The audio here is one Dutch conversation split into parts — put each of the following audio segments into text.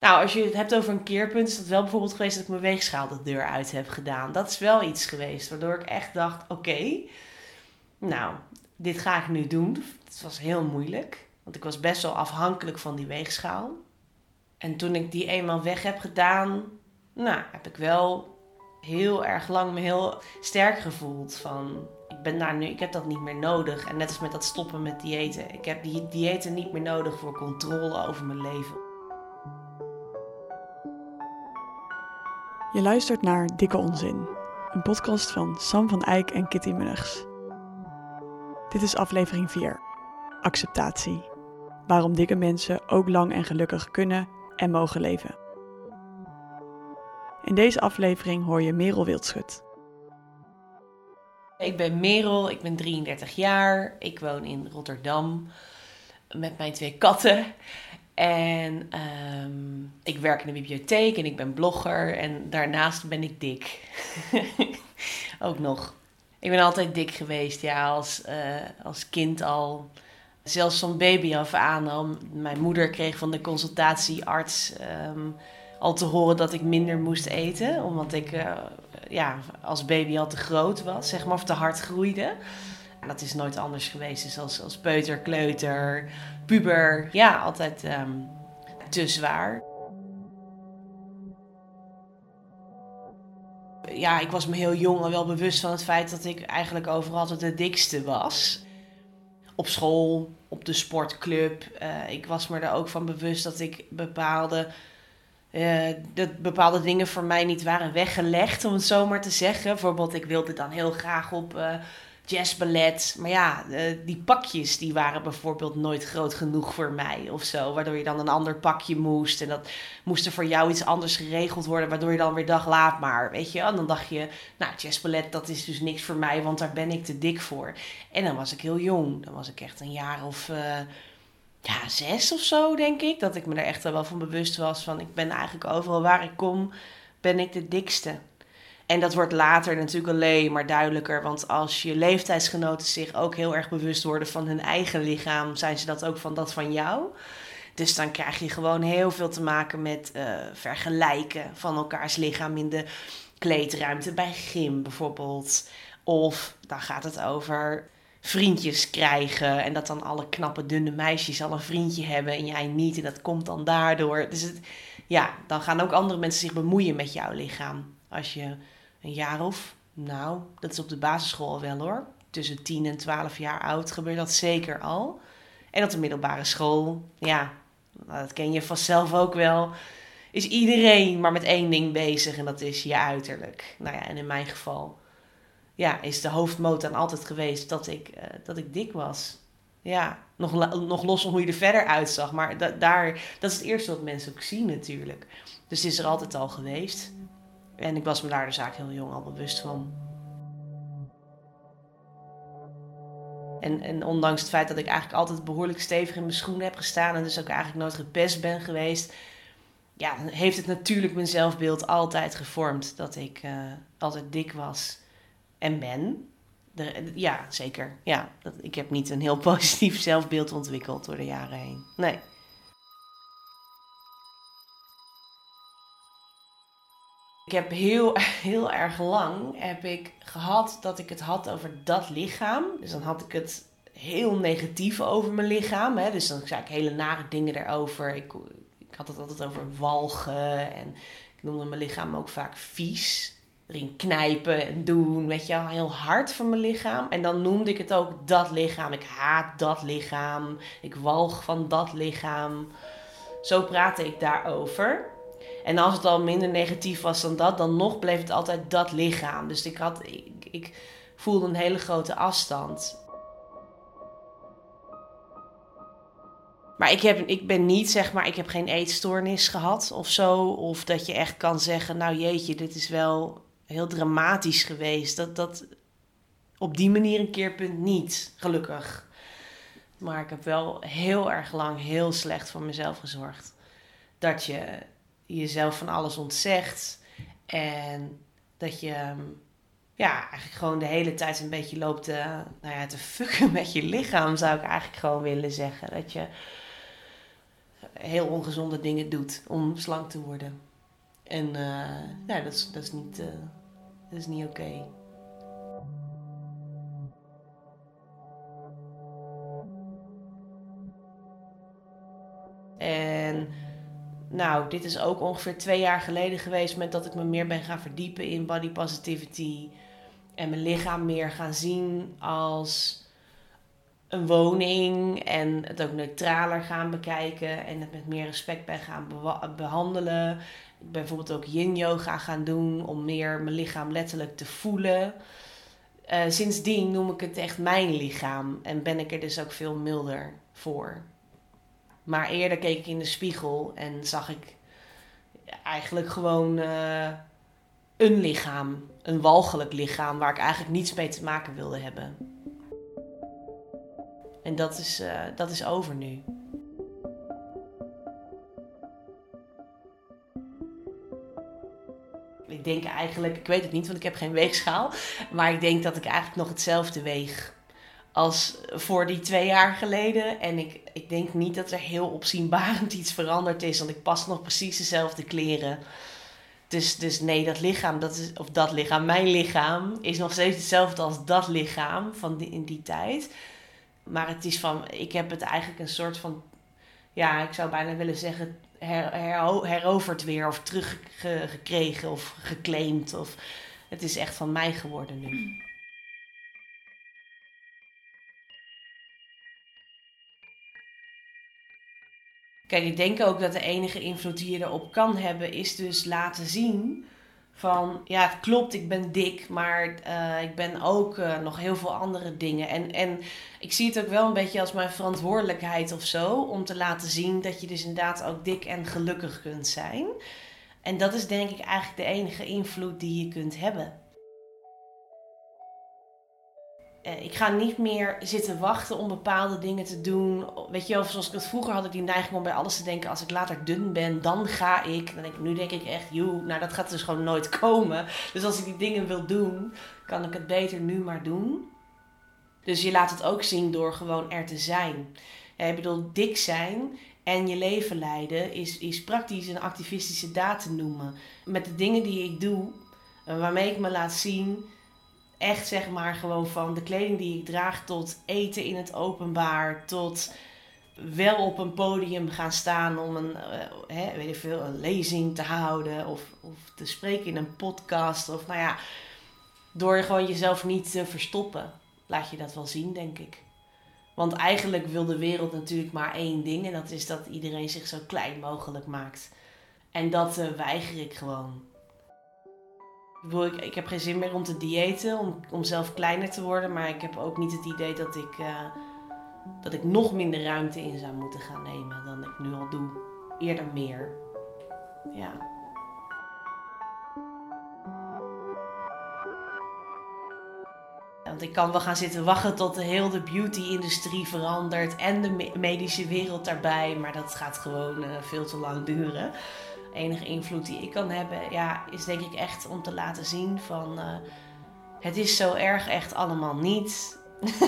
Nou, als je het hebt over een keerpunt, is dat wel bijvoorbeeld geweest dat ik mijn weegschaal de deur uit heb gedaan. Dat is wel iets geweest waardoor ik echt dacht: oké, nou, dit ga ik nu doen. Het was heel moeilijk, want ik was best wel afhankelijk van die weegschaal. En toen ik die eenmaal weg heb gedaan, nou, heb ik wel heel erg lang me heel sterk gevoeld. Van, ik ben daar nu, ik heb dat niet meer nodig. En net als met dat stoppen met diëten. Ik heb die diëten niet meer nodig voor controle over mijn leven. Je luistert naar Dikke Onzin, een podcast van Sam van Eyck en Kitty Munnigs. Dit is aflevering 4, Acceptatie. Waarom dikke mensen ook lang en gelukkig kunnen en mogen leven. In deze aflevering hoor je Merel Wildschut. Ik ben Merel, ik ben 33 jaar, ik woon in Rotterdam met mijn twee katten. En ehm, ik werk in de bibliotheek en ik ben blogger. En daarnaast ben ik dik. Ook nog. Ik ben altijd dik geweest, ja, als, uh, als kind al. Zelfs van baby af aan al. Mijn moeder kreeg van de consultatiearts ehm, al te horen dat ik minder moest eten. Omdat ik uh, ja, als baby al te groot was, zeg maar, of te hard groeide. Dat is nooit anders geweest. Dus als, als peuter, kleuter, puber, ja, altijd um, te zwaar. Ja, ik was me heel jong al wel bewust van het feit dat ik eigenlijk overal altijd de dikste was. Op school, op de sportclub. Uh, ik was me er ook van bewust dat ik bepaalde, uh, dat bepaalde dingen voor mij niet waren weggelegd, om het zo maar te zeggen. Bijvoorbeeld, ik wilde dan heel graag op uh, jazzballet. Maar ja, uh, die pakjes die waren bijvoorbeeld nooit groot genoeg voor mij of zo. Waardoor je dan een ander pakje moest. En dat moest er voor jou iets anders geregeld worden. Waardoor je dan weer dacht, laat maar. Weet je, en dan dacht je, nou, jazzballet dat is dus niks voor mij. Want daar ben ik te dik voor. En dan was ik heel jong. Dan was ik echt een jaar of... Uh, ja, zes of zo, denk ik. Dat ik me er echt wel van bewust was van... ik ben eigenlijk overal waar ik kom, ben ik de dikste. En dat wordt later natuurlijk alleen maar duidelijker. Want als je leeftijdsgenoten zich ook heel erg bewust worden van hun eigen lichaam, zijn ze dat ook van dat van jou. Dus dan krijg je gewoon heel veel te maken met uh, vergelijken van elkaars lichaam in de kleedruimte bij gym bijvoorbeeld. Of dan gaat het over vriendjes krijgen en dat dan alle knappe dunne meisjes al een vriendje hebben en jij niet en dat komt dan daardoor. Dus het, ja, dan gaan ook andere mensen zich bemoeien met jouw lichaam. Als je een jaar of, nou, dat is op de basisschool wel hoor. Tussen 10 en 12 jaar oud gebeurt dat zeker al. En op de middelbare school, ja, dat ken je vanzelf ook wel. Is iedereen maar met één ding bezig en dat is je uiterlijk. Nou ja, en in mijn geval ja, is de hoofdmoot dan altijd geweest dat ik, uh, dat ik dik was. Ja, nog, nog los van hoe je er verder uitzag. Maar da daar, dat is het eerste wat mensen ook zien natuurlijk. Dus het is er altijd al geweest. En ik was me daar de zaak heel jong al bewust van. En, en ondanks het feit dat ik eigenlijk altijd behoorlijk stevig in mijn schoenen heb gestaan en dus ook eigenlijk nooit gepest ben geweest, ja, heeft het natuurlijk mijn zelfbeeld altijd gevormd dat ik uh, altijd dik was en ben. Ja, zeker. Ja, dat, ik heb niet een heel positief zelfbeeld ontwikkeld door de jaren heen. Nee. Ik heb heel, heel erg lang heb ik gehad dat ik het had over dat lichaam. Dus dan had ik het heel negatief over mijn lichaam. Hè? Dus dan zei ik hele nare dingen erover. Ik, ik had het altijd over walgen. En ik noemde mijn lichaam ook vaak vies. Erin knijpen en doen. Weet je, heel hard voor mijn lichaam. En dan noemde ik het ook dat lichaam. Ik haat dat lichaam. Ik walg van dat lichaam. Zo praatte ik daarover. En als het al minder negatief was dan dat, dan nog bleef het altijd dat lichaam. Dus ik, had, ik, ik voelde een hele grote afstand. Maar ik, heb, ik ben niet, zeg maar, ik heb geen eetstoornis gehad of zo. Of dat je echt kan zeggen, nou jeetje, dit is wel heel dramatisch geweest. Dat, dat op die manier een keerpunt niet, gelukkig. Maar ik heb wel heel erg lang heel slecht voor mezelf gezorgd. Dat je jezelf van alles ontzegt. En dat je ja, eigenlijk gewoon de hele tijd een beetje loopt te, nou ja, te fucken met je lichaam, zou ik eigenlijk gewoon willen zeggen. Dat je heel ongezonde dingen doet om slank te worden. En uh, dat is, dat is niet, uh, dat is niet oké. Nou, dit is ook ongeveer twee jaar geleden geweest met dat ik me meer ben gaan verdiepen in body positivity. En mijn lichaam meer gaan zien als een woning. En het ook neutraler gaan bekijken. En het met meer respect ben gaan behandelen. Ik ben bijvoorbeeld ook yin yoga gaan doen om meer mijn lichaam letterlijk te voelen. Uh, sindsdien noem ik het echt mijn lichaam. En ben ik er dus ook veel milder voor. Maar eerder keek ik in de spiegel en zag ik eigenlijk gewoon uh, een lichaam. Een walgelijk lichaam waar ik eigenlijk niets mee te maken wilde hebben. En dat is, uh, dat is over nu. Ik denk eigenlijk, ik weet het niet, want ik heb geen weegschaal. Maar ik denk dat ik eigenlijk nog hetzelfde weeg als voor die twee jaar geleden. En ik, ik denk niet dat er heel opzienbarend iets veranderd is, want ik pas nog precies dezelfde kleren. Dus, dus nee, dat lichaam, dat is, of dat lichaam, mijn lichaam, is nog steeds hetzelfde als dat lichaam van die, in die tijd. Maar het is van, ik heb het eigenlijk een soort van, ja, ik zou bijna willen zeggen, her, her, heroverd weer of teruggekregen of geclaimd. Of, het is echt van mij geworden nu. Kijk, ik denk ook dat de enige invloed die je erop kan hebben, is dus laten zien van ja, het klopt, ik ben dik, maar uh, ik ben ook uh, nog heel veel andere dingen. En, en ik zie het ook wel een beetje als mijn verantwoordelijkheid of zo, om te laten zien dat je dus inderdaad ook dik en gelukkig kunt zijn. En dat is denk ik eigenlijk de enige invloed die je kunt hebben. Ik ga niet meer zitten wachten om bepaalde dingen te doen. Weet je wel, zoals ik het vroeger had, ik die neiging om bij alles te denken: als ik later dun ben, dan ga ik. Dan denk ik nu denk ik echt, joh, nou dat gaat dus gewoon nooit komen. Dus als ik die dingen wil doen, kan ik het beter nu maar doen. Dus je laat het ook zien door gewoon er te zijn. Ik bedoel, dik zijn en je leven leiden is, is praktisch een activistische daad te noemen. Met de dingen die ik doe, eh, waarmee ik me laat zien echt zeg maar gewoon van de kleding die ik draag tot eten in het openbaar, tot wel op een podium gaan staan om een, uh, hè, weet ik veel, een lezing te houden of, of te spreken in een podcast. Of nou ja, door gewoon jezelf niet te verstoppen, laat je dat wel zien, denk ik. Want eigenlijk wil de wereld natuurlijk maar één ding en dat is dat iedereen zich zo klein mogelijk maakt. En dat uh, weiger ik gewoon. Ik, ik heb geen zin meer om te diëten, om, om zelf kleiner te worden. Maar ik heb ook niet het idee dat ik, uh, dat ik nog minder ruimte in zou moeten gaan nemen dan ik nu al doe. Eerder meer. Ja. Want ik kan wel gaan zitten wachten tot de hele beauty-industrie verandert en de medische wereld daarbij. Maar dat gaat gewoon uh, veel te lang duren enige invloed die ik kan hebben, ja, is denk ik echt om te laten zien van uh, het is zo erg echt allemaal niet.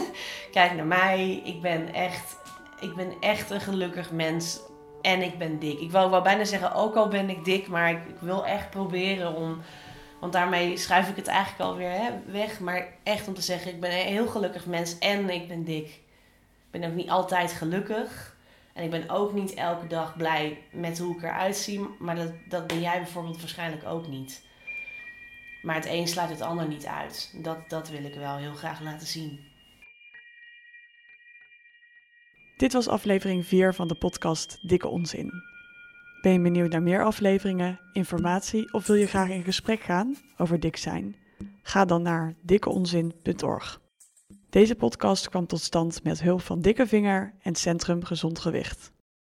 Kijk naar mij, ik ben echt, ik ben echt een gelukkig mens en ik ben dik. Ik wou, wou bijna zeggen, ook al ben ik dik, maar ik, ik wil echt proberen om, want daarmee schuif ik het eigenlijk alweer hè, weg, maar echt om te zeggen, ik ben een heel gelukkig mens en ik ben dik. Ik ben ook niet altijd gelukkig. En ik ben ook niet elke dag blij met hoe ik eruit zie. Maar dat, dat ben jij bijvoorbeeld waarschijnlijk ook niet. Maar het een sluit het ander niet uit. Dat, dat wil ik wel heel graag laten zien. Dit was aflevering 4 van de podcast Dikke Onzin. Ben je benieuwd naar meer afleveringen, informatie of wil je graag in gesprek gaan over dik zijn? Ga dan naar dikkeonzin.org. Deze podcast kwam tot stand met hulp van Dikke Vinger en Centrum Gezond Gewicht.